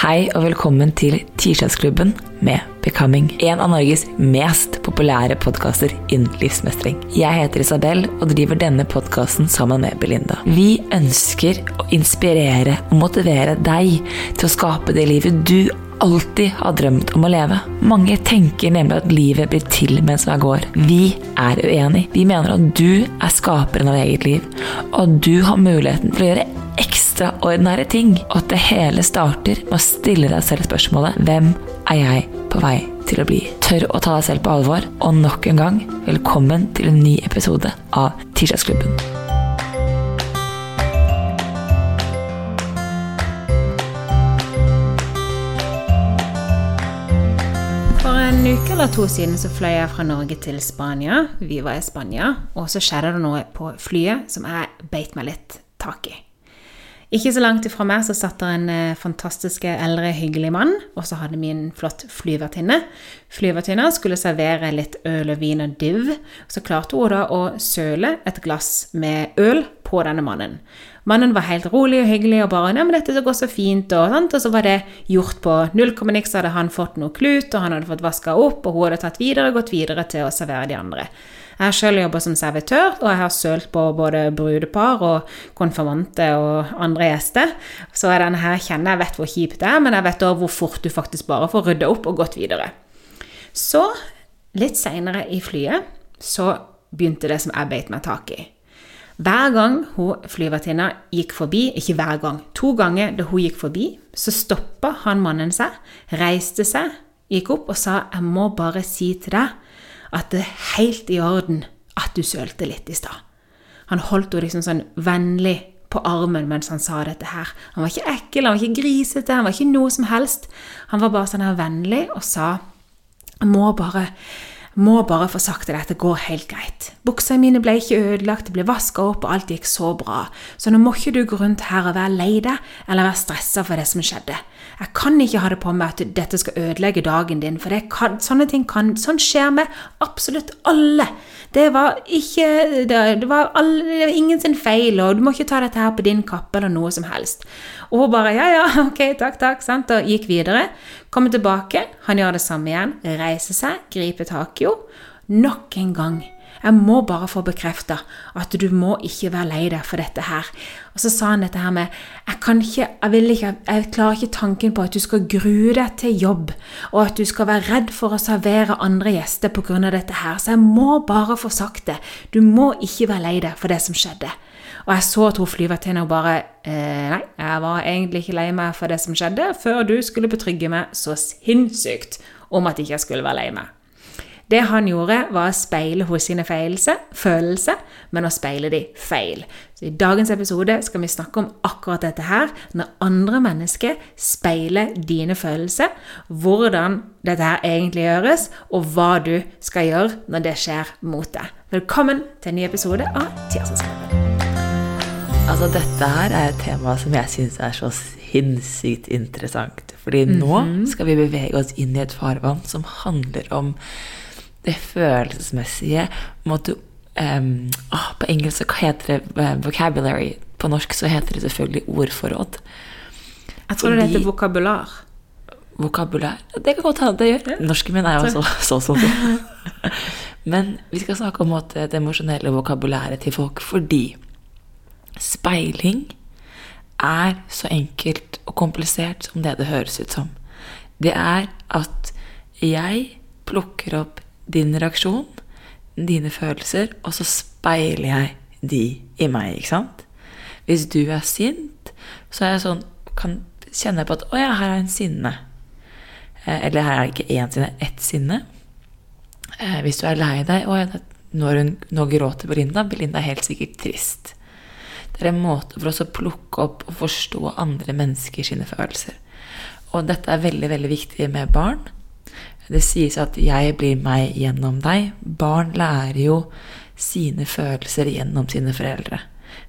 Hei og velkommen til Tirsdagsklubben med Becoming. En av Norges mest populære podkaster innen livsmestring. Jeg heter Isabel og driver denne podkasten sammen med Belinda. Vi ønsker å inspirere og motivere deg til å skape det livet du alltid har drømt om å leve. Mange tenker nemlig at livet blir til mens man går. Vi er uenig. Vi mener at du er skaperen av eget liv, og at du har muligheten til å gjøre ekstraordinære ting, og at det hele starter med å stille deg selv spørsmålet Hvem er jeg på vei til å bli? Tør å ta deg selv på alvor, og nok en gang, velkommen til en ny episode av Tirsdagsklubben. En uke eller to siden så fløy jeg fra Norge til Spania. Vi var i Spania, og så skjedde det noe på flyet som jeg beit meg litt tak i. Ikke så langt ifra meg så satt der en eh, fantastisk eldre, hyggelig mann, og så hadde vi en flott flyvertinne. Flyvertinna skulle servere litt øl og vin og div, så klarte hun da å søle et glass med øl på denne mannen. Mannen var helt rolig og hyggelig og bare 'Nei, men dette går så fint', og, sånt. og så var det gjort på null komma niks, hadde han fått noe klut, og han hadde fått vaska opp, og hun hadde tatt videre og gått videre til å servere de andre. Jeg har selv jobba som servitør, og jeg har sølt på både brudepar og konfirmante og andre gjester. Så denne her kjenner jeg vet hvor kjipt det er, men jeg vet også hvor fort du faktisk bare får rydda opp og gått videre. Så, litt seinere i flyet, så begynte det som jeg beit meg tak i. Hver gang hun flyvertinna gikk forbi, ikke hver gang, to ganger da hun gikk forbi, så stoppa han mannen seg, reiste seg, gikk opp og sa 'Jeg må bare si til deg at det er helt i orden at du sølte litt i stad'. Han holdt henne liksom sånn vennlig på armen mens han sa dette her. Han var ikke ekkel, han var ikke grisete, han var ikke noe som helst. Han var bare sånn her vennlig og sa 'Jeg må bare må bare få sagt at det går helt greit. Buksene mine ble ikke ødelagt, det ble vaska opp, og alt gikk så bra. Så nå må ikke du gå rundt her og være lei deg eller være stressa for det som skjedde. Jeg kan ikke ha det på meg at dette skal ødelegge dagen din, for kan, sånne ting kan Sånn skjer med absolutt alle. Det var ikke Det, det var, var ingen sin feil, og du må ikke ta dette her på din kappe eller noe som helst. Og hun bare ja, ja, ok, takk, takk, sant, og gikk videre. Kommer tilbake, han gjør det samme igjen, reiser seg, griper tak i henne. Nok en gang. Jeg må bare få bekrefta at du må ikke være lei deg for dette her. Og så sa han dette her med jeg kan ikke, jeg ikke, jeg klarer ikke tanken på at du skal grue deg til jobb, og at du skal være redd for å servere andre gjester pga. dette her. Så jeg må bare få sagt det. Du må ikke være lei deg for det som skjedde. Og jeg så at hun flyvertinna bare eh, Nei, jeg var egentlig ikke lei meg for det som skjedde, før du skulle betrygge meg så sinnssykt om at ikke jeg skulle være lei meg. Det han gjorde, var å speile hos sine følelser, men å speile de feil. Så I dagens episode skal vi snakke om akkurat dette her, når andre mennesker speiler dine følelser, hvordan dette her egentlig gjøres, og hva du skal gjøre når det skjer mot deg. Velkommen til en ny episode av Tirsdagsklubben. Altså, dette her er et tema som jeg syns er så sinnssykt interessant. Fordi nå skal vi bevege oss inn i et farvann som handler om det følelsesmessige måtte, um, oh, På engelsk så heter det uh, vocabulary. På norsk så heter det selvfølgelig ordforråd. Jeg tror det heter vokabular. Vokabular. Det kan godt hende det gjør. Norsken min er jo så så, så, så. Men vi skal snakke om det emosjonelle vokabulæret til folk fordi speiling er så enkelt og komplisert som det det høres ut som. Det er at jeg plukker opp din reaksjon, dine følelser, og så speiler jeg de i meg, ikke sant? Hvis du er sint, så er jeg sånn kan kjenne på at 'Å ja, her er en sinne'. Eller her er det ikke én sinne, ett sinne. Hvis du er lei deg 'Å ja, nå, hun, nå gråter Belinda', Belinda er helt sikkert trist. Det er en måte for oss å plukke opp og forstå andre mennesker sine følelser. Og dette er veldig, veldig viktig med barn. Det sies at 'jeg blir meg gjennom deg'. Barn lærer jo sine følelser gjennom sine foreldre.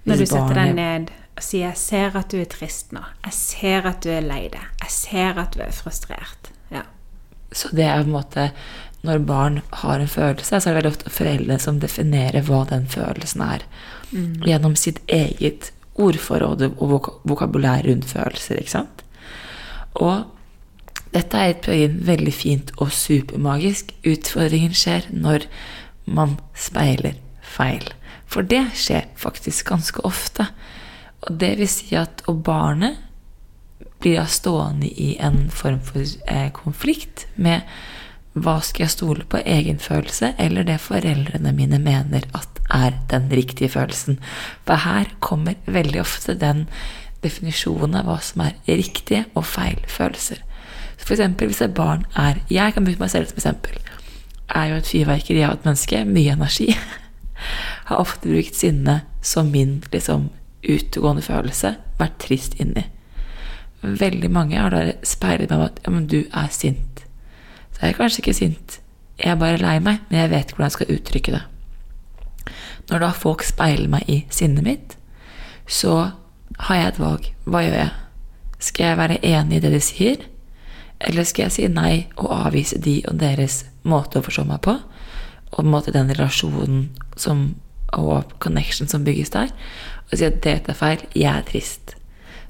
Når du setter deg ned og sier 'jeg ser at du er trist nå', 'jeg ser at du er lei deg', 'jeg ser at du er frustrert'. Ja. Så det er på en måte Når barn har en følelse, så er det veldig ofte foreldre som definerer hva den følelsen er. Mm. Gjennom sitt eget ordforråd og vok vokabulær rundt følelser. ikke sant? Og dette er et plugin veldig fint og supermagisk. Utfordringen skjer når man speiler feil. For det skjer faktisk ganske ofte. Og det vil si at Og barnet blir da stående i en form for eh, konflikt med hva skal jeg stole på, egenfølelse eller det foreldrene mine mener at er den riktige følelsen? For her kommer veldig ofte den definisjonen av hva som er riktige og feil følelser. For eksempel hvis et barn er Jeg kan bruke meg selv som eksempel. Er jo et fyrverkeri av et menneske. Mye energi. Har ofte brukt sinne som min liksom, utegående følelse. Vært trist inni. Veldig mange har da speilet meg om at ja, men du er sint. Så jeg er kanskje ikke sint. Jeg er bare lei meg, men jeg vet ikke hvordan jeg skal uttrykke det. Når da folk speiler meg i sinnet mitt, så har jeg et valg. Hva gjør jeg? Skal jeg være enig i det de sier? Eller skal jeg si nei og avvise de og deres måte å forstå meg på? Og på en måte den relasjonen som, og connection som bygges der. Og si at dette er feil, jeg er trist.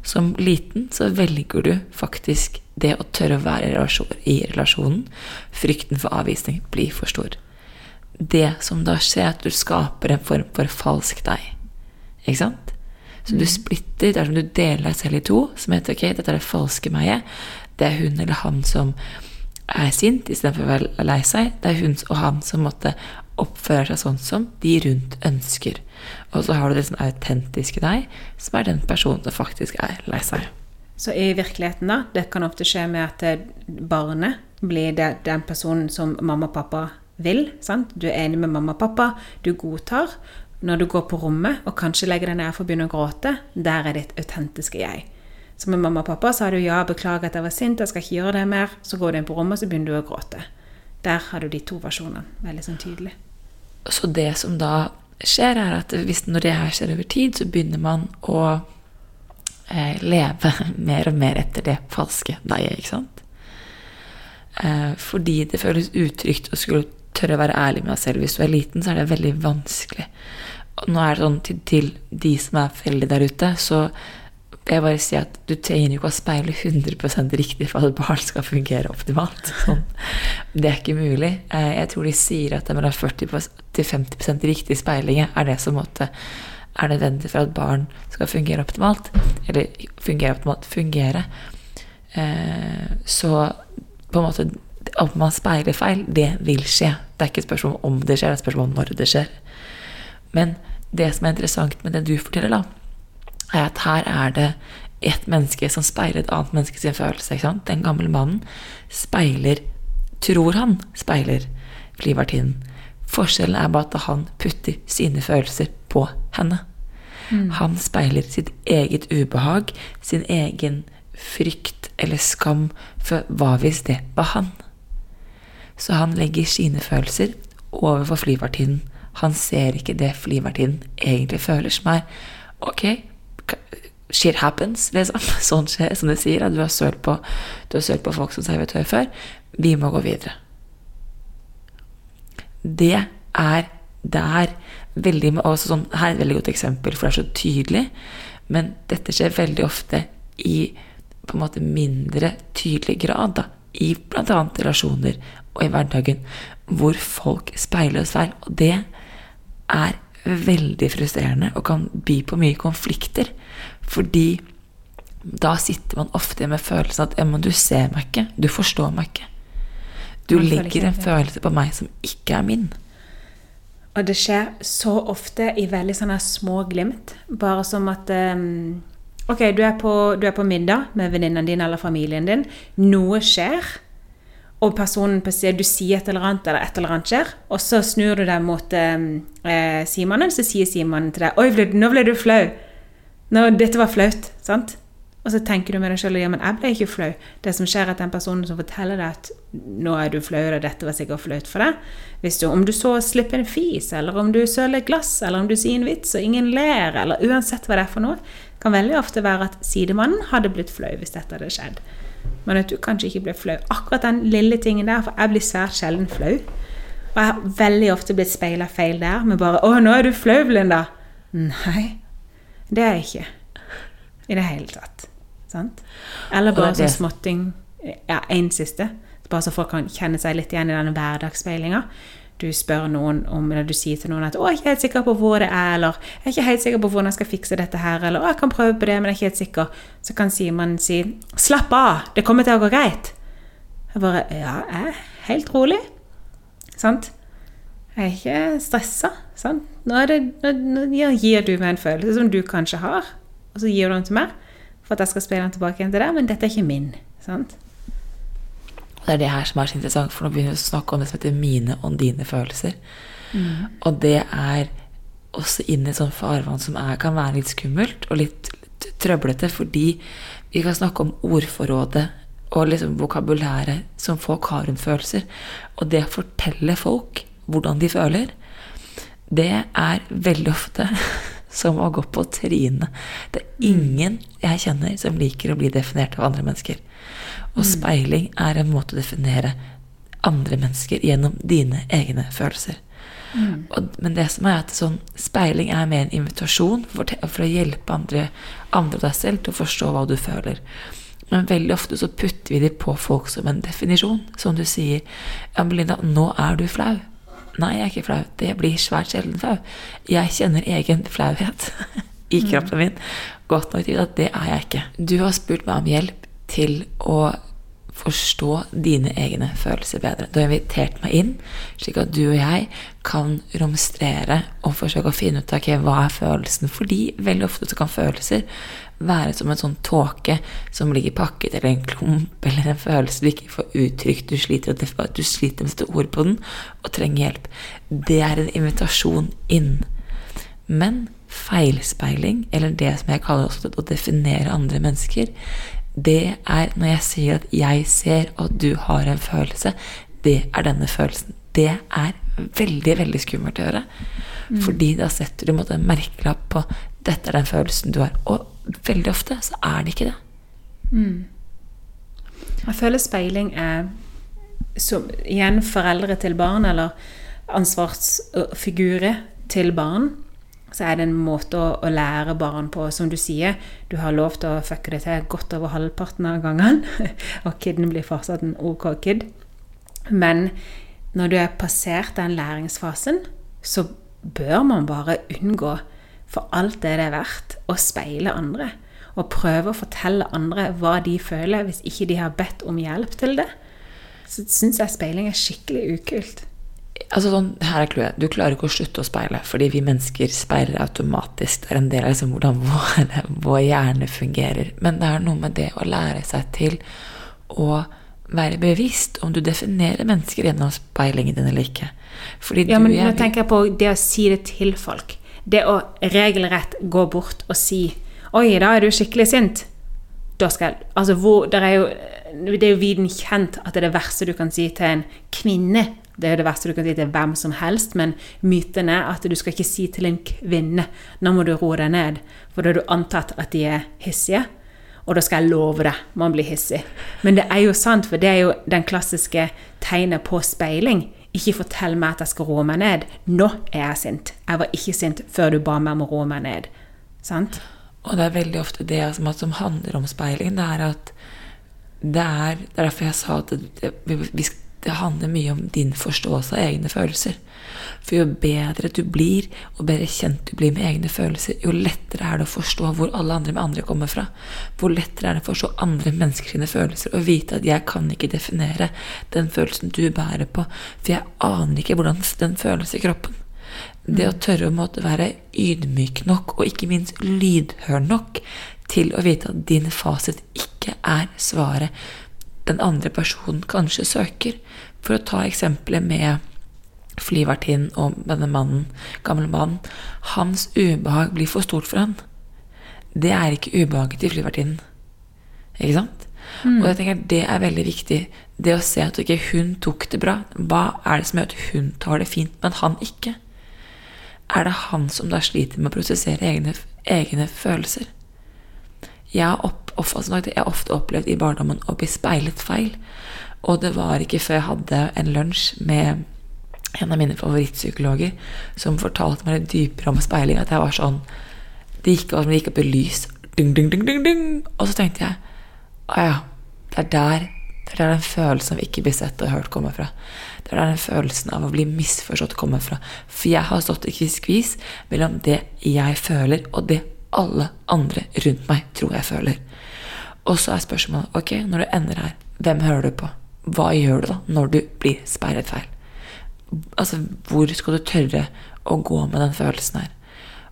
Som liten så velger du faktisk det å tørre å være i relasjonen. Frykten for avvisning blir for stor. Det som da skjer, er at du skaper en form for falsk deg. Ikke sant? Så du splitter, det er som du deler deg selv i to, som heter ok, dette er det falske meg. Det er hun eller han som er sint istedenfor å være lei seg. Det er hun og han som måtte oppføre seg sånn som de rundt ønsker. Og så har du det som er autentiske deg, som er den personen som faktisk er lei seg. Så i virkeligheten, da, det kan ofte skje med at eh, barnet blir det, den personen som mamma og pappa vil. Sant? Du er enig med mamma og pappa, du godtar. Når du går på rommet og kanskje legger deg ned for å begynne å gråte, der er ditt autentiske jeg. Så med mamma og pappa sa du ja, beklager at jeg var sint, jeg skal ikke gjøre det mer. Så går du inn på rommet, og så begynner du å gråte. Der har du de to versjonene veldig sånn tydelig. Så det som da skjer, er at hvis når det her skjer over tid, så begynner man å eh, leve mer og mer etter det falske deg, ikke sant? Eh, fordi det føles utrygt å skulle tørre å være ærlig med deg selv. Hvis du er liten, så er det veldig vanskelig. Og nå er det sånn til, til de som er foreldre der ute, så jeg bare si at du trenger ikke å speile 100% riktig for at barn skal fungere optimalt. Sånn. Det er ikke mulig. Eh, jeg tror de sier at det er mellom 40 til 50% riktig speiling er det som måtte er nødvendig for at barn skal fungere optimalt. Eller fungere optimalt fungere. Eh, så på en måte om man speiler feil, det vil skje. Det er ikke et spørsmål om det skjer, det er et spørsmål om når det skjer. Men det som er interessant med det du forteller, da, er at her er det et menneske som speiler et annet menneske sin følelse. Den gamle mannen speiler Tror han speiler flyvertinnen. Forskjellen er bare at han putter sine følelser på henne. Mm. Han speiler sitt eget ubehag, sin egen frykt eller skam for hva hvis det var han? Så han legger sine følelser overfor flyvertinnen. Han ser ikke det flyvertinnen egentlig føler, som er ok, shit happens, liksom. Sånn skjer, som de sier. At du har sølt på, på folk som servitør før. Vi må gå videre. Det er der veldig sånn, Her er et veldig godt eksempel, for det er så tydelig. Men dette skjer veldig ofte i på en måte mindre tydelig grad. da, I bl.a. relasjoner og i hverdagen, hvor folk speiler oss feil. Og det er veldig frustrerende og kan by på mye konflikter. Fordi da sitter man ofte med følelsen at ja, men du ser meg ikke, du forstår meg ikke. Du legger en følelse på meg som ikke er min. Og det skjer så ofte i veldig sånne små glimt. Bare som at um, Ok, du er på, du er på middag med venninnen din eller familien din. Noe skjer og personen du sier et eller annet, eller et eller annet skjer, og så snur du deg mot ehm, eh, simannen, så sier simannen til deg 'Oi, nå ble du flau'. Nå, dette var flaut. sant? Og så tenker du med deg sjøl ja, men jeg ble ikke flau. Det som skjer, er at den personen som forteller deg at 'nå er du flau, og dette var sikkert flaut for deg' Hvis du, Om du så slipper en fis, eller om du søler et glass, eller om du sier en vits og ingen ler, eller uansett hva det er for noe, kan veldig ofte være at sidemannen hadde blitt flau hvis dette hadde skjedd men at du kanskje ikke blir flau. Akkurat den lille tingen der, for jeg blir svært sjelden flau. Og jeg har veldig ofte blitt speila feil der, med bare 'Å, nå er du flau, Linda'. Nei, det er jeg ikke. I det hele tatt. Sant? Eller bare så sånn småting Ja, én siste. Bare så folk kan kjenne seg litt igjen i denne hverdagsspeilinga. Du spør noen om, eller du sier til noen at 'Å, jeg er ikke helt sikker på hvor det er', eller 'Jeg er ikke helt sikker på hvordan jeg skal fikse dette her', eller 'Å, jeg kan prøve på det, men jeg er ikke helt sikker'. Så kan Simon si 'Slapp av, det kommer til å gå greit'. Jeg bare 'Ja, jeg er helt rolig'. Sant? Jeg er ikke stressa. Sant? Nå, det, nå, nå gir du meg en følelse som du kanskje har, og så gir du den til meg for at jeg skal spille den tilbake igjen til deg, men dette er ikke min. Sant? Og det er det her som er så interessant, for nå begynner vi å snakke om det som heter mine og dine følelser. Og det er også inn i et sånt farvann som er, kan være litt skummelt og litt, litt trøblete, fordi vi kan snakke om ordforrådet og liksom vokabulæret som folk har rundt følelser. Og det å fortelle folk hvordan de føler, det er veldig ofte som å gå på trynet. Det er ingen jeg kjenner som liker å bli definert av andre mennesker. Og speiling er en måte å definere andre mennesker gjennom dine egne følelser. Og, men det som er at sånn, speiling er mer en invitasjon for, for å hjelpe andre, andre og deg selv til å forstå hva du føler. Men veldig ofte så putter vi det på folk som en definisjon. Som du sier ja, Belinda, nå er du flau. Nei, jeg er ikke flau. Det blir svært sjelden flau. Jeg kjenner egen flauhet i kroppen min. Godt nok til at det er jeg ikke. Du har spurt meg om hjelp til å forstå dine egne følelser bedre. Du har invitert meg inn, slik at du og jeg kan romstrere og forsøke å finne ut av ok, hva er følelsen. Fordi veldig ofte så kan følelser være som en sånn tåke som ligger pakket, eller en klump, eller en følelse du ikke får uttrykt. Du sliter, du sliter med å sette ord på den og trenger hjelp. Det er en invitasjon inn. Men feilspeiling, eller det som jeg kaller også å definere andre mennesker, det er når jeg sier at jeg ser at du har en følelse. Det er denne følelsen. Det er veldig, veldig skummelt å gjøre. Fordi da setter du en merkelapp på 'dette er den følelsen du har'. Og veldig ofte så er det ikke det. Jeg føler speiling er som, igjen foreldre til barn, eller ansvarsfigurer til barn. Så er det en måte å, å lære barn på. Som du sier, du har lov til å fucke det til godt over halvparten av gangene. Og kiden blir fortsatt en OK kid. Men når du er passert den læringsfasen, så bør man bare unngå, for alt det det er verdt, å speile andre. Og prøve å fortelle andre hva de føler, hvis ikke de har bedt om hjelp til det. Så syns jeg speiling er skikkelig ukult. Altså sånn, her er clouet. Du klarer ikke å slutte å speile, fordi vi mennesker speiler automatisk. Det er en del av liksom hvordan vår, vår hjerne fungerer. Men det er noe med det å lære seg til å være bevisst om du definerer mennesker gjennom speilingen din eller ikke. Fordi Ja, du men nå tenker jeg på det å si det til folk. Det å regelrett gå bort og si Oi, da er du skikkelig sint. Da skal jeg Altså, hvor der er jo Det er jo viden kjent at det er det verste du kan si til en kvinne. Det er jo det verste du kan si til hvem som helst, men myten er at du skal ikke si til en kvinne Nå må du roe deg ned, for da har du antatt at de er hissige. Og da skal jeg love deg, man blir hissig. Men det er jo sant, for det er jo den klassiske tegnet på speiling. Ikke fortell meg at jeg skal roe meg ned. Nå er jeg sint. Jeg var ikke sint før du ba meg om å roe meg ned. Sant? Og det er veldig ofte det som, som handler om speiling. Det er at det er, det er derfor jeg sa at vi, det handler mye om din forståelse av egne følelser. For jo bedre du blir, og bedre kjent du blir med egne følelser, jo lettere er det å forstå hvor alle andre med andre kommer fra. Hvor lettere er det å forstå andre menneskers sine følelser og vite at jeg kan ikke definere den følelsen du bærer på, for jeg aner ikke hvordan den føles i kroppen. Det å tørre å måtte være ydmyk nok, og ikke minst lydhør nok, til å vite at din fasit ikke er svaret den andre personen kanskje søker. For å ta eksempelet med flyvertinnen og denne mannen, gamle mannen. Hans ubehag blir for stort for han. Det er ikke ubehaget til flyvertinnen. Ikke sant? Og jeg tenker Det er veldig viktig. Det å se at ikke hun tok det bra. Hva er det som gjør at hun tar det fint, men han ikke? Er det han som da sliter med å prosessere egne, egne følelser? Jeg har, opp, altså, jeg ofte opplevd i barndommen å bli speilet feil. Og det var ikke før jeg hadde en lunsj med en av mine favorittpsykologer som fortalte meg litt dypere om speiling, at jeg var sånn Det gikk, det gikk opp i lys ding, ding, ding. Og så tenkte jeg å ja, det er der det er der den følelsen av ikke bli sett og hørt kommer fra. Det er der den følelsen av å bli misforstått kommer fra. For jeg har stått i skvis mellom det jeg føler, og det alle andre rundt meg tror jeg føler. Og så er spørsmålet ok, når du ender her, hvem hører du på? Hva gjør du da når du blir sperret feil? Altså, hvor skal du tørre å gå med den følelsen her?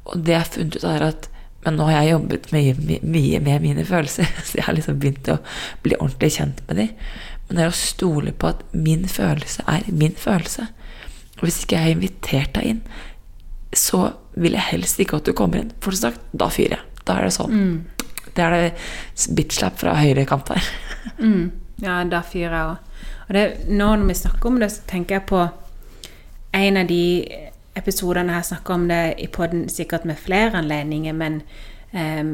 Og det jeg har funnet ut, er at men nå har jeg jobbet mye, mye med mine følelser, så jeg har liksom begynt å bli ordentlig kjent med dem. Men det er å stole på at min følelse er min følelse. Og hvis ikke jeg har invitert deg inn, så vil jeg helst ikke at du kommer inn. For sagt, da fyrer jeg. Da er det sånn. Mm. Det er det bitch-slap fra høyre kant her. Mm. Ja, da fyrer jeg òg. Og det, nå når vi snakker om det, så tenker jeg på en av de episodene jeg snakker om det i poden sikkert med flere anledninger, men um,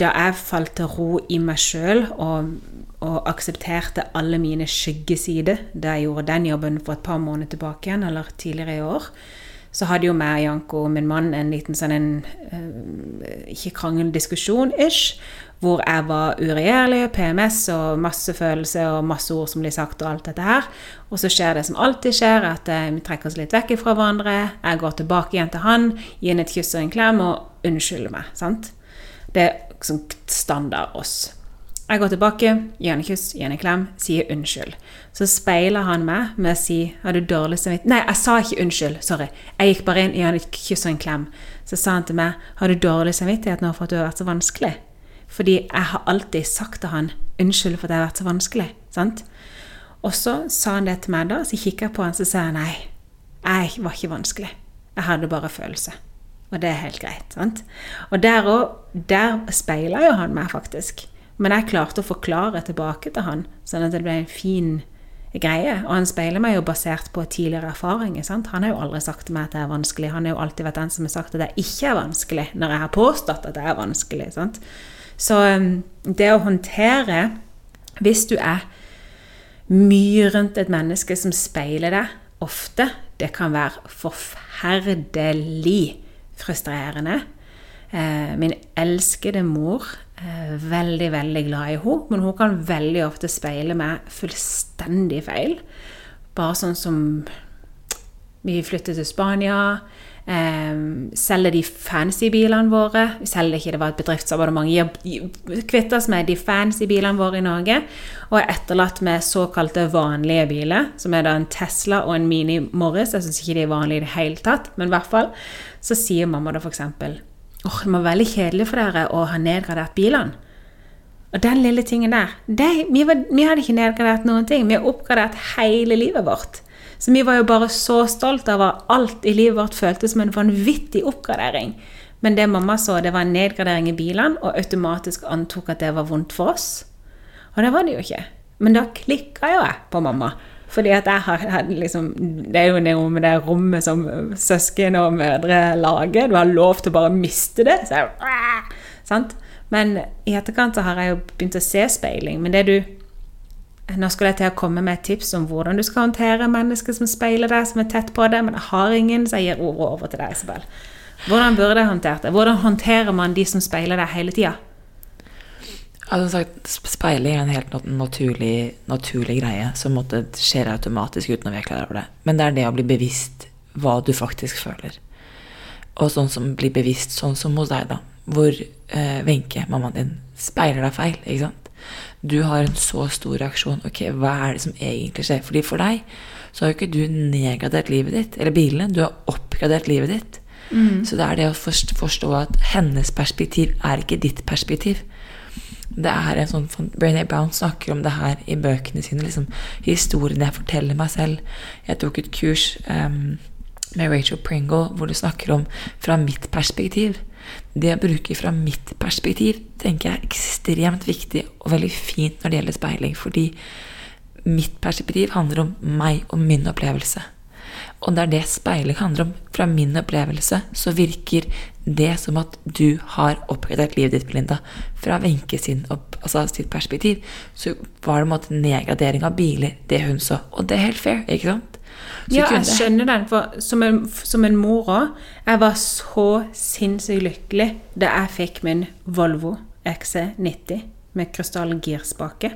da jeg falt til ro i meg sjøl og, og, aksepterte alle mine skyggesider da jeg gjorde den jobben for et par måneder tilbake igjen, eller tidligere i år, så hadde jo meg og Janko, min mann, en liten sånn en Ikke krangel, diskusjon, ish. hvor jeg var uregjerlig, PMS og masse følelser og masse ord som blir sagt og alt dette her. Og så skjer det som alltid skjer, at uh, vi trekker oss litt vekk fra hverandre. Jeg går tilbake igjen til han, gir ham et kyss og en klem og unnskylder meg. sant? Det er sånn standard oss. Jeg går tilbake, gir en kyss, gir en klem, sier unnskyld. Så speiler han meg med å si 'Har du dårlig samvittighet?' Nei, jeg sa ikke unnskyld. Sorry. Jeg gikk bare inn, gir han et kyss og en klem. Så sa han til meg 'Har du dårlig samvittighet nå for at du har vært så vanskelig?' Fordi jeg har alltid sagt til han 'Unnskyld for at jeg har vært så vanskelig'. Sant? Og så sa han det til meg da, så kikka jeg på han, så sa jeg nei, jeg var ikke vanskelig. Jeg hadde bare følelse. Og det er helt greit. sant? Og der òg, der speiler jo han meg, faktisk. Men jeg klarte å forklare tilbake til han, sånn at det ble en fin greie. Og han speiler meg jo basert på tidligere erfaringer. Sant? Han har jo aldri sagt til meg at det er vanskelig. Han har jo alltid vært den som har sagt at det ikke er vanskelig, når jeg har påstått at det er vanskelig. Sant? Så um, det å håndtere Hvis du er mye rundt et menneske som speiler deg ofte, det kan være forferdelig frustrerende. Eh, min elskede mor veldig, veldig glad i henne, men hun kan veldig ofte speile meg fullstendig feil. Bare sånn som Vi flytter til Spania. Eh, selger de fancy bilene våre. Vi selger ikke, det var et bedriftsabonnement. Kvitter oss med de fancy bilene våre i Norge. Og er etterlatt med såkalte vanlige biler, som er da en Tesla og en Mini Morris. Jeg syns ikke de er vanlige i det hele tatt, men i hvert fall så sier mamma da f.eks. Åh, det må være veldig kjedelig for dere å ha nedgradert bilene. Og den lille tingen der det, vi, var, vi, hadde ikke nedgradert noen ting. Vi har oppgradert hele livet vårt. Så vi var jo bare så stolt at alt i livet vårt føltes som en vanvittig oppgradering. Men det mamma så, det var en nedgradering i bilene, og automatisk antok at det var vondt for oss. Og det var det jo ikke. Men da klikka jo jeg på mamma. Fordi at jeg har liksom Det er jo noe med det rommet som søsken og mødre lager. Du har lov til å bare miste det. Så jeg, sant? Men i etterkant så har jeg jo begynt å se speiling. Men det du Nå skulle jeg til å komme med et tips om hvordan du skal håndtere mennesker som speiler deg, som er tett på deg, men jeg har ingen, så jeg gir ordet over til deg, Isabel. Hvordan burde jeg håndtert det? Hvordan håndterer man de som speiler deg hele tida? Altså Speiling er en helt naturlig, naturlig greie som måtte skjer automatisk uten å vi er klar over det. Men det er det å bli bevisst hva du faktisk føler. Og sånn som blir bevisst, sånn som hos deg, da. Hvor eh, Wenche, eh, mammaen din, speiler deg feil. ikke sant? Du har en så stor reaksjon. Ok, hva er det som egentlig skjer? Fordi for deg så har jo ikke du nedgradert livet ditt, eller bilene. Du har oppgradert livet ditt. Mm. Så det er det å forstå at hennes perspektiv er ikke ditt perspektiv. Det er en sånn Brené Brown snakker om det her i bøkene sine. Liksom, historien jeg forteller meg selv. Jeg tok et kurs um, med Rachel Pringle hvor du snakker om fra mitt perspektiv. Det å bruke fra mitt perspektiv tenker jeg er ekstremt viktig og veldig fint når det gjelder speiling. Fordi mitt perspektiv handler om meg og min opplevelse. Og det er det speiling handler om. Fra min opplevelse så virker det som at du har oppgradert livet ditt, Belinda. Fra Wenche sin altså sitt perspektiv så var det en måte nedgradering av biler, det hun så. Og det er helt fair, ikke sant? Så Ja, jeg skjønner den, for som en, som en mor òg Jeg var så sinnssykt lykkelig da jeg fikk min Volvo XC90 med krystallgirspake.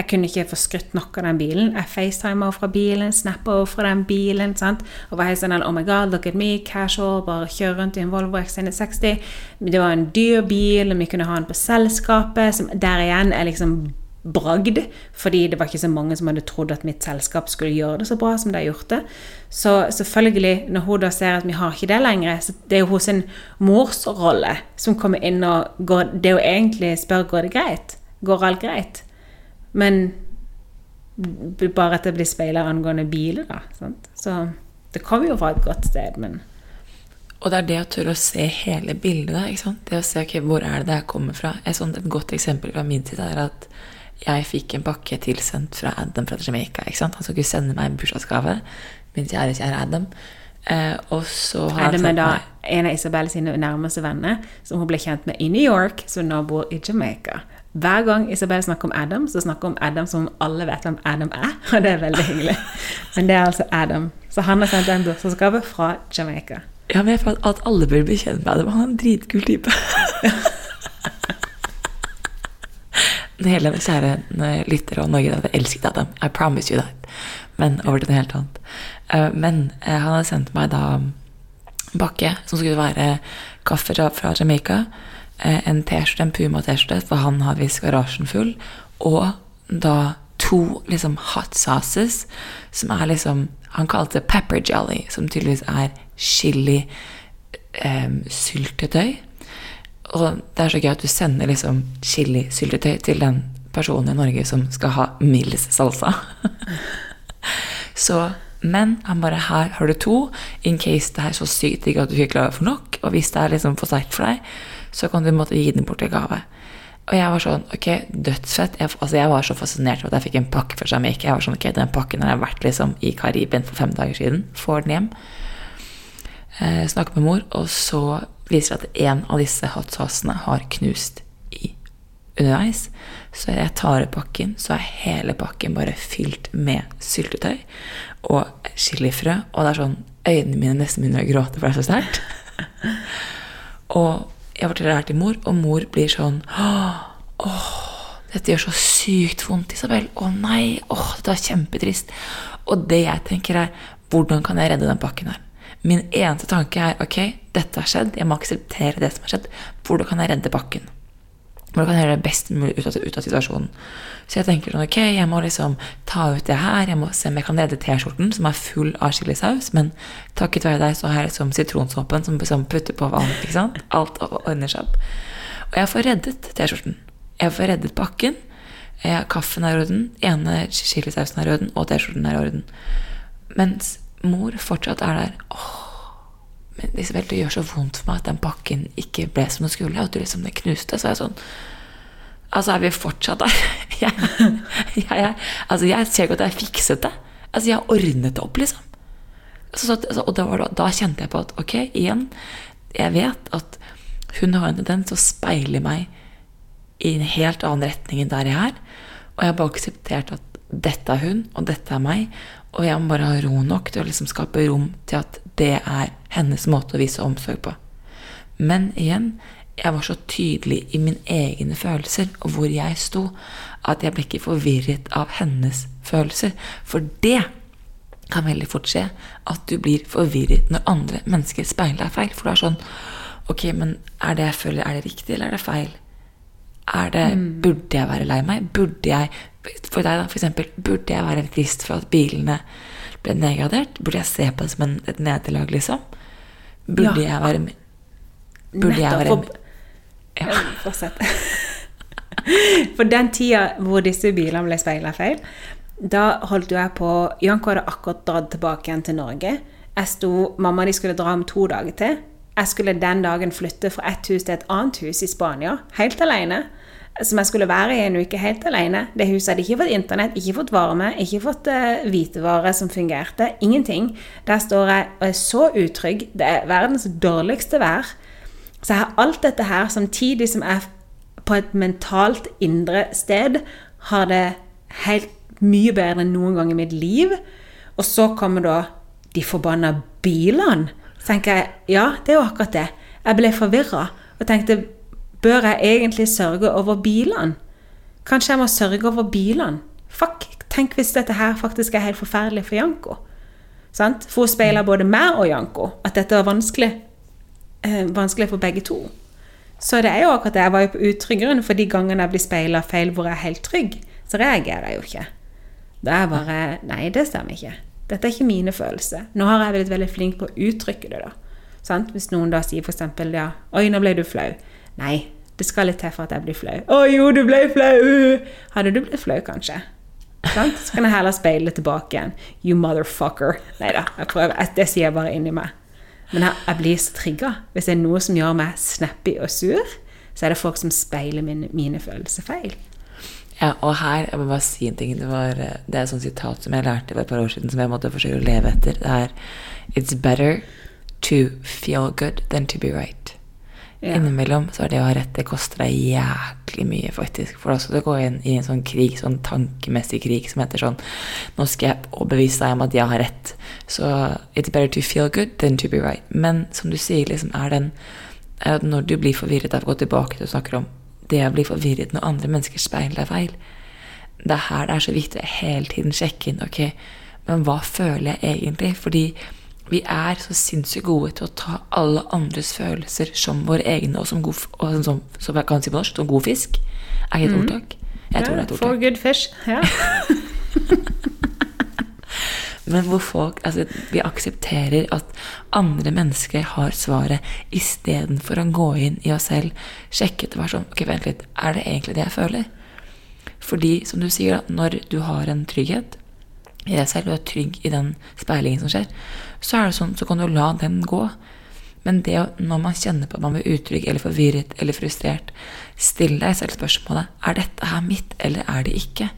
Jeg kunne ikke få skrytt nok av den bilen. Jeg facetimer fra bilen, snapper fra den bilen. sant? Og var helt sånn Oh my God, look at me, casual, bare kjøre rundt i en Volvo XC60. Det var en dyr bil, og vi kunne ha den på selskapet, som der igjen er liksom bragd, fordi det var ikke så mange som hadde trodd at mitt selskap skulle gjøre det så bra som de har gjort det. Så selvfølgelig, når hun da ser at vi har ikke det lenger, så det er jo hos en morsrolle som kommer inn og går Det er jo egentlig spør går det greit. Går alt greit? Men bare at det blir speila angående biler, da. Sant? Så det kommer jo fra et godt sted, men Og det er det å tørre å se hele bildet. da, ikke sant? Det å se ok, hvor er det det her kommer fra. Et, sånt, et godt eksempel fra min tid er at jeg fikk en pakke tilsendt fra Adam fra Jamaica. ikke sant? Han skulle sende meg en bursdagsgave. Min kjære, kjære Adam. Eh, og så har er med sendt da en av Isabel sine nærmeste venner som hun ble kjent med i New York, som nå bor i Jamaica. Hver gang Isabel snakker om Adam, så snakker hun om Adam som alle vet hvem Adam er. Og det er veldig hyggelig. Men det er altså Adam. Så han har sendt en bursdagsgave fra Jamaica. Ja, men jeg føler at alle bør bli kjent med Adam. Han er en dritkul type. Hele kjære eh, lyttere og Norge hadde elsket Adam. I promise you that. Men over til noe helt annet. Eh, Men eh, han hadde sendt meg da bakke som skulle være kaffe fra Jamaica. Eh, En T-skjorte, en Puma-T-skjorte, for han har visst garasjen full. Og da to liksom hot sauces, som er liksom Han kalte det pepper jelly, som tydeligvis er chili eh. Og det er så gøy at du sender liksom chili-syltetøy til den personen i Norge som skal ha Mills salsa. så, men han bare her har du to, in case det er så sykt digg at du ikke klarer få nok. Og hvis det er liksom for sterkt for deg, så kan du måtte gi den bort i gave. Og jeg var sånn, ok, dødsfett. Jeg, altså jeg var så fascinert av at jeg fikk en pakke fra Jamaica. Jeg var sånn, ok, den pakken har jeg vært liksom i Karibien for fem dager siden. Får den hjem. Eh, snakker med mor, og så viser det at en av disse hot sausene har knust i underveis. Så jeg tar opp pakken, så er hele pakken bare fylt med syltetøy og chilifrø. Og det er sånn Øynene mine nesten begynner å gråte, for det er så sterkt. og jeg forteller det her til mor, og mor blir sånn Åh, dette gjør så sykt vondt, Isabel. Å nei, åh, dette var kjempetrist. Og det jeg tenker er, hvordan kan jeg redde den pakken her? Min eneste tanke er, ok, dette har skjedd, jeg må akseptere det som har skjedd. Hvordan kan jeg redde pakken? Hvordan kan jeg gjøre det best mulig ut av, ut av situasjonen? Så jeg tenker sånn, ok, jeg må liksom ta ut det her, jeg må se om jeg kan redde T-skjorten, som er full av chilisaus, men takket være deg så har jeg liksom sitronsoppen som liksom putter på vann, ikke sant? Alt ordner seg opp. Og jeg får reddet T-skjorten. Jeg får reddet pakken. Kaffen er i orden, ene chilisausen er i orden, og T-skjorten er i orden. Mens mor fortsatt er der. Åh, men Isabel, det gjør så vondt for meg at den pakken ikke ble som den skulle, at du liksom det knuste. Så er jeg sånn Altså, er vi fortsatt der? Jeg, jeg, jeg, altså, jeg ser ikke at jeg fikset det. Altså, jeg har ordnet det opp, liksom. Så, så, og da, var da kjente jeg på at ok, igjen, jeg vet at hun har en tendens til å speile meg i en helt annen retning enn der jeg er. Og jeg har bare akseptert at dette er hun, og dette er meg. Og jeg må bare ha ro nok til å liksom skape rom til at det er hennes måte å vise omsorg på. Men igjen, jeg var så tydelig i mine egne følelser og hvor jeg sto, at jeg ble ikke forvirret av hennes følelser. For det kan veldig fort skje at du blir forvirret når andre mennesker speiler deg feil. For du er sånn Ok, men er det jeg føler, er det riktig, eller er det feil? Er det, Burde jeg være lei meg? Burde jeg For deg, da, eksempel. Burde jeg være trist for at bilene ble nedgradert? Burde jeg se på det som en, et nederlag, liksom? Burde Ja. jeg være Burde jeg være Nettopp. Ja. Fortsett. For den tida hvor disse bilene ble speila feil, da holdt jeg på Janko hadde akkurat dratt tilbake igjen til Norge. Jeg sto, Mamma de skulle dra om to dager til. Jeg skulle den dagen flytte fra et hus til et annet hus i Spania, helt alene. Som jeg skulle være i en uke helt alene. Det huset hadde ikke fått internett, ikke fått varme, ikke fått uh, hvitevare som fungerte. Ingenting. Der står jeg og er så utrygg. Det er verdens dårligste vær. Så jeg har alt dette her samtidig som jeg på et mentalt indre sted har det helt mye bedre enn noen gang i mitt liv. Og så kommer da de forbanna bilene. Så tenker jeg, ja, det er jo akkurat det. Jeg ble forvirra og tenkte, bør jeg egentlig sørge over bilene? Kanskje jeg må sørge over bilene? Fuck, tenk hvis dette her faktisk er helt forferdelig for Janko. Sant? For hun speiler både meg og Janko at dette var vanskelig, eh, vanskelig for begge to. Så det er jo akkurat det. Jeg var jo på utrygg grunn, for de gangene jeg blir speila feil hvor jeg er helt trygg, så reagerer jeg jo ikke. Da er jeg bare Nei, det stemmer ikke. Dette er ikke mine følelser. Nå har jeg blitt veldig flink på å uttrykke det, da. Sant? Hvis noen da sier f.eks. ja, 'Oi, nå ble du flau'. Nei, det skal litt til for at jeg blir flau. 'Å jo, du ble flau'. Hadde du blitt flau, kanskje? Sant? Så kan jeg heller speile tilbake igjen. 'You motherfucker'. Nei da. Det sier jeg bare inni meg. Men jeg, jeg blir så trigga. Hvis det er noe som gjør meg snappy og sur, så er det folk som speiler mine, mine følelser feil. Ja, og her jeg må bare si en ting. Det, var, det er et sånt sitat som jeg lærte for et par år siden, som jeg måtte forsøke å leve etter. Det er It's better to feel good than to be right. Ja. Innimellom så er det å ha rett Det koster deg jæklig mye, faktisk. For da skal du gå inn i en sånn krig, sånn tankemessig krig som heter sånn Nå skal jeg overbevise deg om at jeg har rett. Så it's better to feel good than to be right. Men som du sier, liksom er den er at når du blir forvirret av å gå tilbake til å snakke om det å bli forvirret når andre mennesker speiler deg feil. Det er her det er så viktig å hele tiden sjekke inn ok, men hva føler jeg egentlig? Fordi vi er så sinnssykt gode til å ta alle andres følelser som våre egne, og som god, og som, som jeg kan si på norsk, som god fisk. Er det et mm. ordtak? Jeg tror det er et ordtak. For good fish. Ja. Men hvor folk altså, Vi aksepterer at andre mennesker har svaret, istedenfor å gå inn i oss selv, sjekke etter hvert sånn Ok, vent litt, er det egentlig det jeg føler? Fordi, som du sier, da, når du har en trygghet i deg selv, og er trygg i den speilingen som skjer, så er det sånn, så kan du la den gå. Men det når man kjenner på at man blir utrygg eller forvirret eller frustrert, still deg selv spørsmålet er dette her mitt eller er det ikke.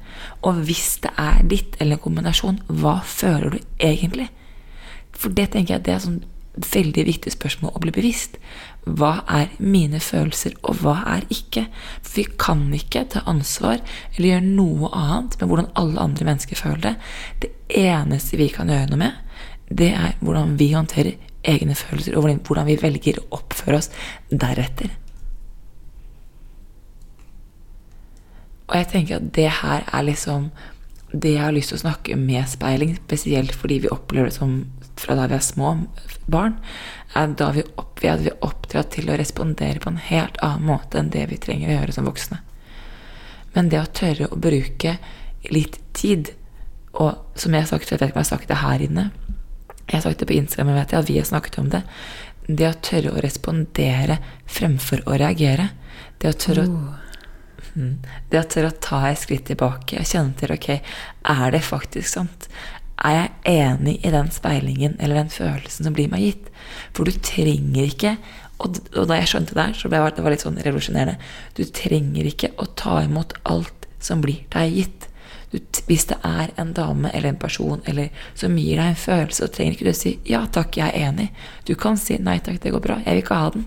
Og hvis det er ditt eller en kombinasjon, hva føler du egentlig? For det tenker jeg det er sånn veldig viktig spørsmål å bli bevisst. Hva er mine følelser, og hva er ikke? For vi kan ikke ta ansvar eller gjøre noe annet med hvordan alle andre mennesker føler det. Det eneste vi kan gjøre noe med, det er hvordan vi håndterer egne følelser, og hvordan vi velger å oppføre oss deretter. Og jeg tenker at det her er liksom det jeg har lyst til å snakke med speiling, spesielt fordi vi opplever det som fra da vi er små barn, er da vi, opp, vi oppdratt til å respondere på en helt annen måte enn det vi trenger å gjøre som voksne. Men det å tørre å bruke litt tid, og som jeg har sagt, jeg vet ikke om jeg har sagt det her inne, jeg har sagt det på Instagram, jeg vet jeg, at vi har snakket om det. Det å tørre å respondere fremfor å reagere. Det å tørre å oh. Det å tørre å ta et skritt tilbake og kjenne til ok, er det faktisk sant? Er jeg enig i den speilingen eller den følelsen som blir meg gitt? For du trenger ikke og, da jeg skjønte det her, så ble det var litt sånn revolusjonerende. Du trenger ikke å ta imot alt som blir deg gitt hvis det er en dame eller en person eller som gir deg en følelse, så trenger ikke du si 'ja takk, jeg er enig'. Du kan si 'nei takk, det går bra, jeg vil ikke ha den'.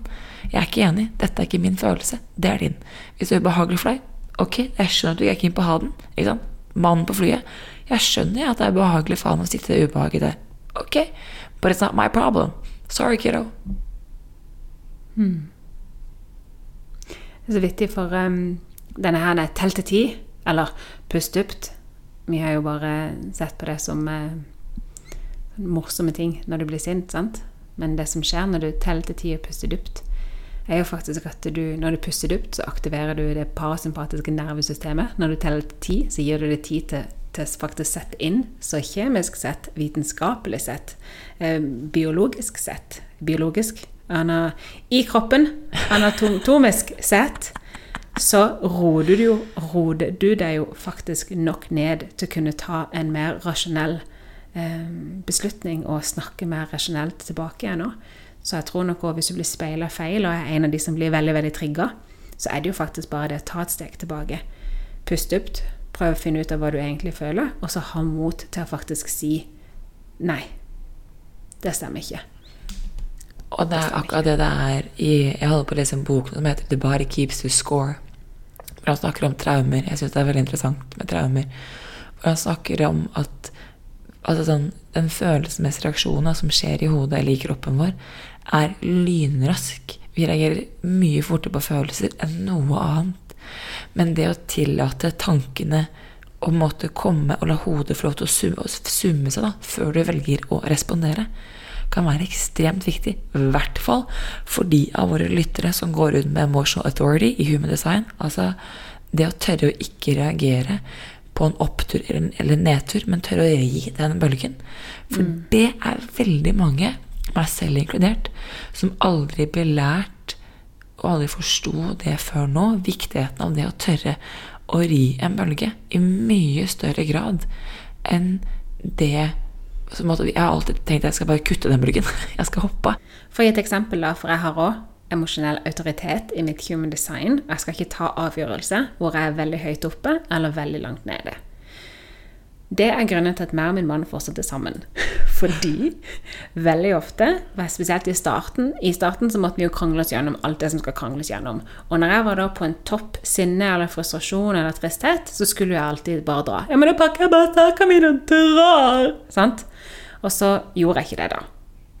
Jeg er ikke enig, dette er ikke min følelse, det er din. Hvis det er ubehagelig for deg, ok, jeg skjønner at du er keen på å ha den. ikke sant? Mannen på flyet. Jeg skjønner at det er ubehagelig for han å sitte det ubehaget der. Ok, but it's not my problem. Sorry, kiddo. Hmm. Det er så vittig, for um, denne her er telt til ti, eller pust dypt. Vi har jo bare sett på det som eh, morsomme ting når du blir sint, sant? Men det som skjer når du teller til ti og puster dypt, er jo faktisk at du, når du puster dypt, så aktiverer du det parasympatiske nervesystemet. Når du teller til ti, så gir du det tid til, til faktisk sette inn, så kjemisk sett, vitenskapelig sett, eh, biologisk sett Biologisk ana, I kroppen, anatomisk sett, så roder du, roder du deg jo faktisk nok ned til å kunne ta en mer rasjonell eh, beslutning og snakke mer rasjonelt tilbake igjen nå. Så jeg tror nok også hvis du blir speila feil og er en av de som blir veldig veldig trigga, så er det jo faktisk bare det å ta et steg tilbake. puste dypt, prøve å finne ut av hva du egentlig føler, og så ha mot til å faktisk si nei. Det stemmer ikke. Og det er akkurat det det er i Jeg holder på å lese en bok som heter The Body Keeps You Score hvor han snakker om traumer. Jeg syns det er veldig interessant med traumer. Hvor han snakker om at Altså sånn, Den følelsesmessige reaksjonen som skjer i hodet eller i kroppen vår, er lynrask. Vi reagerer mye fortere på følelser enn noe annet. Men det å tillate tankene å måtte komme og la hodet få lov til å summe, seg da, før du velger å respondere, kan være ekstremt viktig. I hvert fall for de av våre lyttere som går rundt med emotional authority i human design. Altså det å tørre å ikke reagere på en opptur eller nedtur, men tørre å gi den bølgen. For mm. det er veldig mange, meg selv inkludert, som aldri ble lært og aldri forsto det før nå, viktigheten av det å tørre å ri en bølge i mye større grad enn det som måtte, Jeg har alltid tenkt at jeg skal bare kutte den bølgen. Jeg skal hoppe. For å gi et eksempel, da, for jeg har òg emosjonell autoritet i mitt human design. Jeg skal ikke ta avgjørelse hvor jeg er veldig høyt oppe eller veldig langt nede. Det er grunnen til at meg og min mann fortsatte sammen. Fordi veldig ofte, spesielt i starten I starten så måtte vi jo krangle oss gjennom alt det som skal krangles gjennom. Og når jeg var da på en topp sinne eller frustrasjon eller tristhet, så skulle jeg alltid bare dra. Ja, men da pakker jeg bare sakene mine og drar! Sant? Og så gjorde jeg ikke det, da.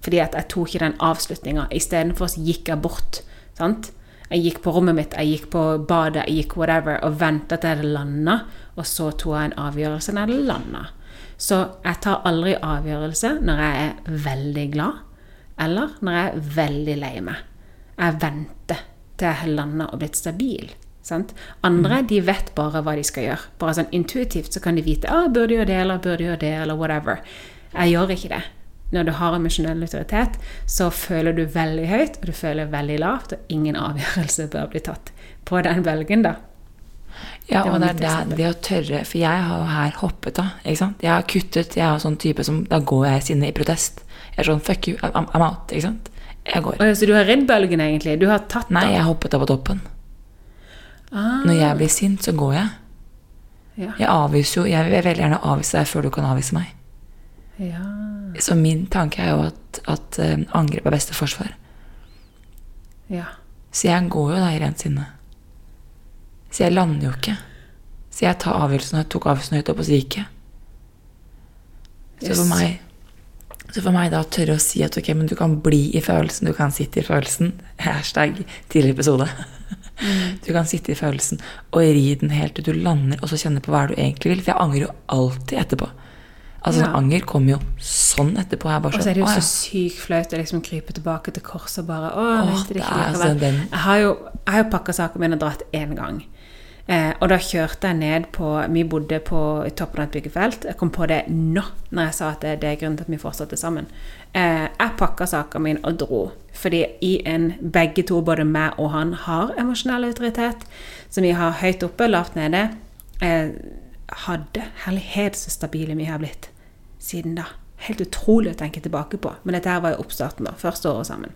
Fordi at jeg tok ikke den avslutninga. Istedenfor gikk jeg bort. Sant? Jeg gikk på rommet mitt, jeg gikk på badet, jeg gikk whatever, og venta til det landa, og så tok jeg en avgjørelse når det landa. Så jeg tar aldri avgjørelse når jeg er veldig glad, eller når jeg er veldig lei meg. Jeg venter til jeg har landa og blitt stabil. Sant? Andre mm. de vet bare hva de skal gjøre. Bare sånn Intuitivt så kan de vite ah, burde gjøre det eller burde gjøre det, eller whatever. Jeg gjør ikke det. Når du har emosjonell autoritet, så føler du veldig høyt, og du føler veldig lavt, og ingen avgjørelse bør bli tatt på den bølgen, da. Ja, og det er det, det, å tørre For jeg har jo her hoppet, da. ikke sant? Jeg har kuttet. Jeg har sånn type som Da går jeg sinne i protest. Jeg er sånn fuck you, I'm, I'm out. ikke sant? Jeg går. så du har ridd bølgen, egentlig? Du har tatt Nei, jeg hoppet av på toppen. Ah. Når jeg blir sint, så går jeg. Ja. Jeg avviser jo Jeg vil veldig gjerne avvise deg før du kan avvise meg. Ja. Så min tanke er jo at, at um, angrep er beste forsvar. Ja. Så jeg går jo da i rent sinne. Så jeg lander jo ikke. Så jeg tar avgjørelsen, og jeg tok avgjørelsen høyt opp, og så gikk jeg. Så for meg så for meg da å tørre å si at ok, men du kan bli i følelsen, du kan sitte i følelsen Hashtag tidligere episode. Mm. Du kan sitte i følelsen og ri den helt til du lander, og så kjenne på hva du egentlig vil. For jeg angrer jo alltid etterpå. Altså ja. Anger kommer jo sånn etterpå. og så er det jo så sykt flaut å liksom krype tilbake til korset og bare Å, Åh, det ikke altså den... Jeg har jo, jeg jo pakka sakene mine og dratt én gang. Eh, og da kjørte jeg ned på Vi bodde på toppen av et byggefelt. Jeg kom på det nå, når jeg sa at det, det er grunnen til at vi fortsatte sammen. Eh, jeg pakka sakene mine og dro. Fordi i en begge to, både meg og han, har emosjonell autoritet. Som vi har høyt oppe, lavt nede. Eh, hadde Herlighet så stabile vi har blitt siden da. Helt utrolig å tenke tilbake på. Men dette her var jo oppstarten, da. Første året sammen.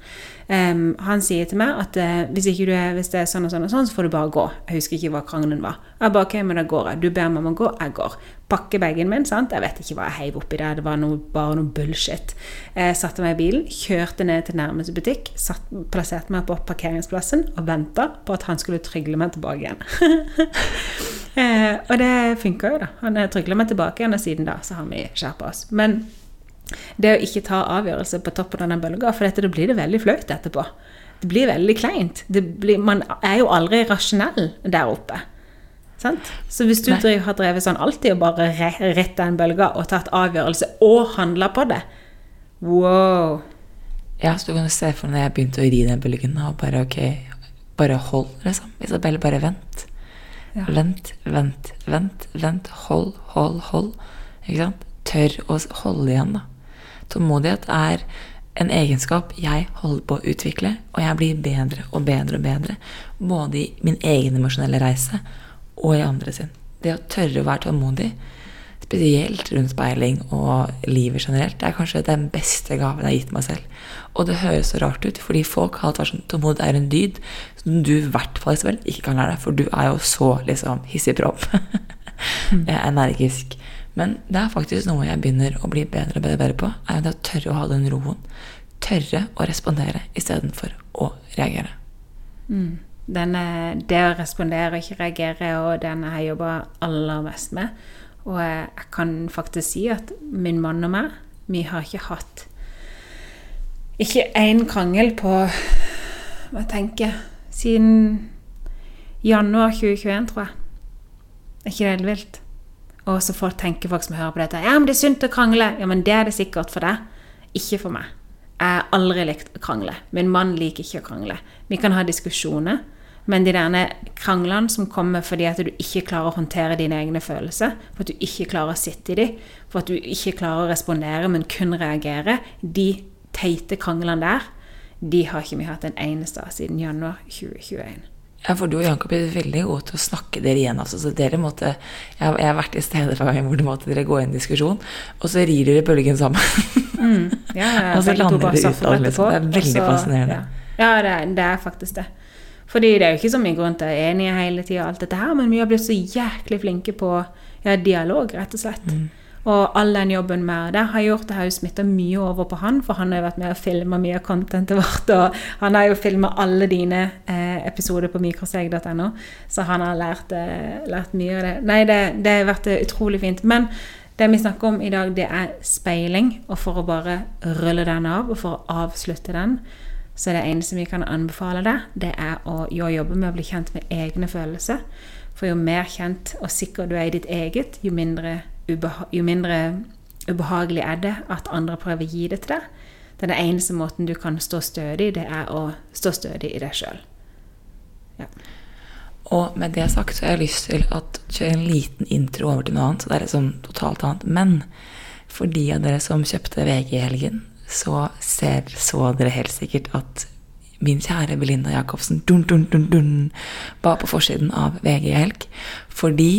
Um, han sier til meg at uh, hvis, er, hvis, det er sånn og sånn og sånn, så får du bare gå. Jeg husker ikke hva krangelen var. Jeg bare, ok, men da går jeg. Du ber å gå, jeg går. Pakke bagen min, sant. Jeg vet ikke hva jeg heiv oppi der. Det var noe, bare noe bullshit. Jeg satte meg i bilen, kjørte ned til nærmeste butikk, satt, plasserte meg på parkeringsplassen og venta på at han skulle trygle meg tilbake igjen. eh, og det funka jo, da. Han trygla meg tilbake igjen, og siden da så har vi skjerpa oss. Men det å ikke ta avgjørelse på toppen av den bølga, for dette, da blir det veldig flaut etterpå. Det blir veldig kleint. Blir, man er jo aldri rasjonell der oppe. Sant? Så hvis du driver, har drevet sånn alltid og bare ritt den bølga og tatt avgjørelse og handla på det Wow. Ja, så du kan jo se for deg når jeg begynte å ri den bølgen og bare ok, bare hold, liksom. Isabel, bare vent. Ja. Vent, vent, vent, vent. Hold, hold, hold. Ikke sant? Tør å holde igjen, da. Tålmodighet er en egenskap jeg holder på å utvikle, og jeg blir bedre og bedre og bedre. Både i min egen emosjonelle reise og i andre sin. Det å tørre å være tålmodig, spesielt rundt speiling og livet generelt, det er kanskje den beste gaven jeg har gitt meg selv. Og det høres så rart ut, fordi folk har vært sånn Tålmodighet er en dyd som du i hvert fall ikke kan lære deg, for du er jo så liksom er energisk. Men det er faktisk noe jeg begynner å bli bedre og bedre på. er det å tørre å ha den roen. Tørre å respondere istedenfor å reagere. Mm. Denne, det å respondere og ikke reagere og den jeg jobber aller mest med. Og jeg, jeg kan faktisk si at min mann og meg, vi har ikke hatt ikke én krangel på Hva jeg tenker Siden januar 2021, tror jeg. Er ikke det helt vilt? Og så folk tenker folk som hører på dette Ja, men det er sunt å krangle. Ja, men det er det sikkert for deg. Ikke for meg. Jeg har aldri likt å krangle. Min mann liker ikke å krangle. Vi kan ha diskusjoner, men de derne kranglene som kommer fordi at du ikke klarer å håndtere dine egne følelser, for at du ikke klarer å sitte i dem, for at du ikke klarer å respondere, men kun reagere, de teite kranglene der, de har ikke vi hatt en eneste av siden januar 2021. Ja, for du og Jakob er veldig gode til å snakke dere igjen. Altså, så dere måtte, jeg, jeg har vært i steder for meg hvor du måtte dere gå i en diskusjon, og så rir dere bølgen sammen. Mm. Ja, ja, Og så lander dere det ut av det, liksom. Det er veldig også, fascinerende. Ja, ja det, er- det er faktisk det. Fordi det er jo ikke som vi går rundt og er enige hele tida, men vi har blitt så jæklig flinke på dialog, rett og slett. Mm. Og all den jobben med det har gjort det har jo smitta mye over på han, for han har jo vært med og filma mye av contentet vårt. Og han har jo filma alle dine eh, episoder på mikroseg.no, så han har lært, eh, lært mye av det. Nei, det, det har vært eh, utrolig fint. Men det vi snakker om i dag, det er speiling. Og for å bare rulle den av, og for å avslutte den, så det eneste vi kan anbefale deg, det er å jo jobbe med å bli kjent med egne følelser. For jo mer kjent og sikker du er i ditt eget, jo mindre, jo mindre ubehagelig er det at andre prøver å gi det til deg. Den eneste måten du kan stå stødig, det er å stå stødig i deg sjøl. Og med det sagt så har jeg lyst til å kjøre en liten intro over til noe annet. Så det er liksom totalt annet. Men for de av dere som kjøpte VG i helgen, så ser, så dere helt sikkert at min kjære Belinda Jacobsen dun, dun, dun, dun, var på forsiden av VG i helg. Fordi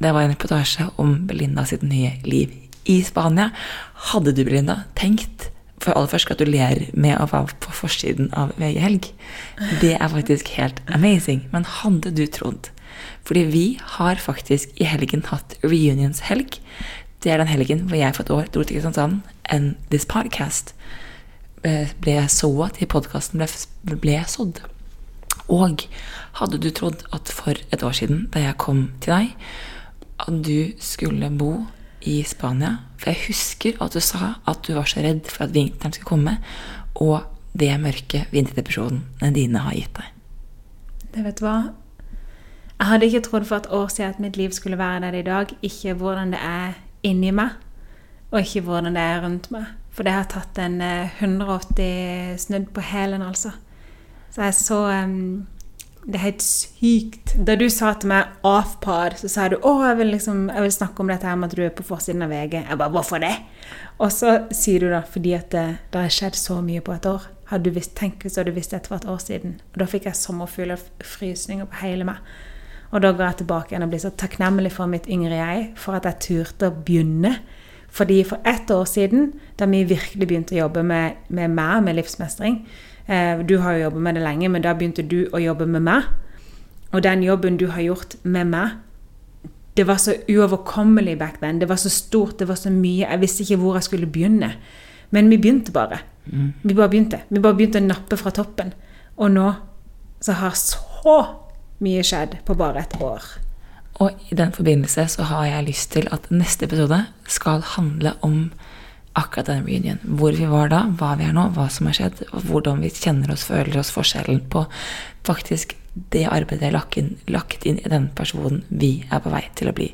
det var en reportasje om Belinda sitt nye liv i Spania. Hadde du, Belinda, tenkt for aller først gratulerer med å være på forsiden av VG Helg. Det er faktisk helt amazing. Men hadde du trodd Fordi vi har faktisk i helgen hatt reunionshelg. Det er den helgen hvor jeg for et år dro til Kristiansand, and this podcast eh, ble sådd til podkasten ble, ble sådd. Og hadde du trodd at for et år siden, da jeg kom til deg, at du skulle bo i Spania. For jeg husker at du sa at du var så redd for at vinteren skulle komme, og det mørke vinterdepresjonen dine har gitt deg. Det vet du hva? Jeg hadde ikke trodd for et år siden at mitt liv skulle være der i dag. Ikke hvordan det er inni meg, og ikke hvordan det er rundt meg. For det har tatt en eh, 180 snudd på hælen, altså. Så jeg så um, Det er helt sykt. Da du sa til meg 'off-pod', så sa du 'Å, jeg vil, liksom, jeg vil snakke om dette her med at du er på forsiden av VG'. Jeg bare 'Hvorfor det?' Og så sier du da fordi at det, det har skjedd så mye på et år. Hadde du visst, tenk hvis du hadde visst dette for et år siden. Og da fikk jeg sommerfugler og frysninger på hele meg. Og da går jeg tilbake igjen og blir så takknemlig for mitt yngre jeg, for at jeg turte å begynne. Fordi for ett år siden, da vi virkelig begynte å jobbe med, med meg, med livsmestring eh, Du har jo jobbet med det lenge, men da begynte du å jobbe med meg. Og den jobben du har gjort med meg, det var så uoverkommelig back then. Det var så stort, det var så mye. Jeg visste ikke hvor jeg skulle begynne. Men vi begynte bare. Vi bare begynte. Vi bare begynte å nappe fra toppen. Og nå så har så mye skjedd på bare et år. Og i den forbindelse så har jeg lyst til at neste episode skal handle om akkurat denne reunion. Hvor vi var da, hva vi er nå, hva som har skjedd, og hvordan vi kjenner oss, føler oss, forskjellen på faktisk det arbeidet er lagt inn, lagt inn i den personen vi er på vei til å bli.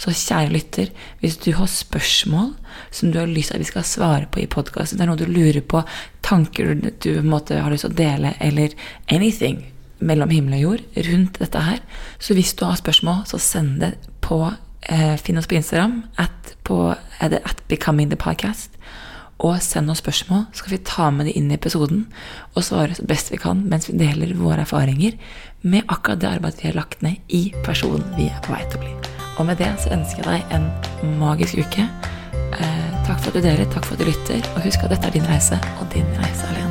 Så kjære lytter, hvis du har spørsmål som du har lyst til at vi skal svare på i podkasten, det er noe du lurer på, tanker du, du måte, har lyst til å dele, eller anything mellom himmel og jord rundt dette her, så hvis du har spørsmål, så send det på eh, Finn oss på Instagram, at, på, er det at Becoming the Podcast og send oss spørsmål, så skal vi ta med det inn i episoden og svare så best vi kan mens vi deler våre erfaringer med akkurat det arbeidet vi har lagt ned i personen vi er på vei til å bli. Og med det så ønsker jeg deg en magisk uke. Eh, takk for at du deler, takk for at du lytter, og husk at dette er din reise, og din reise alene.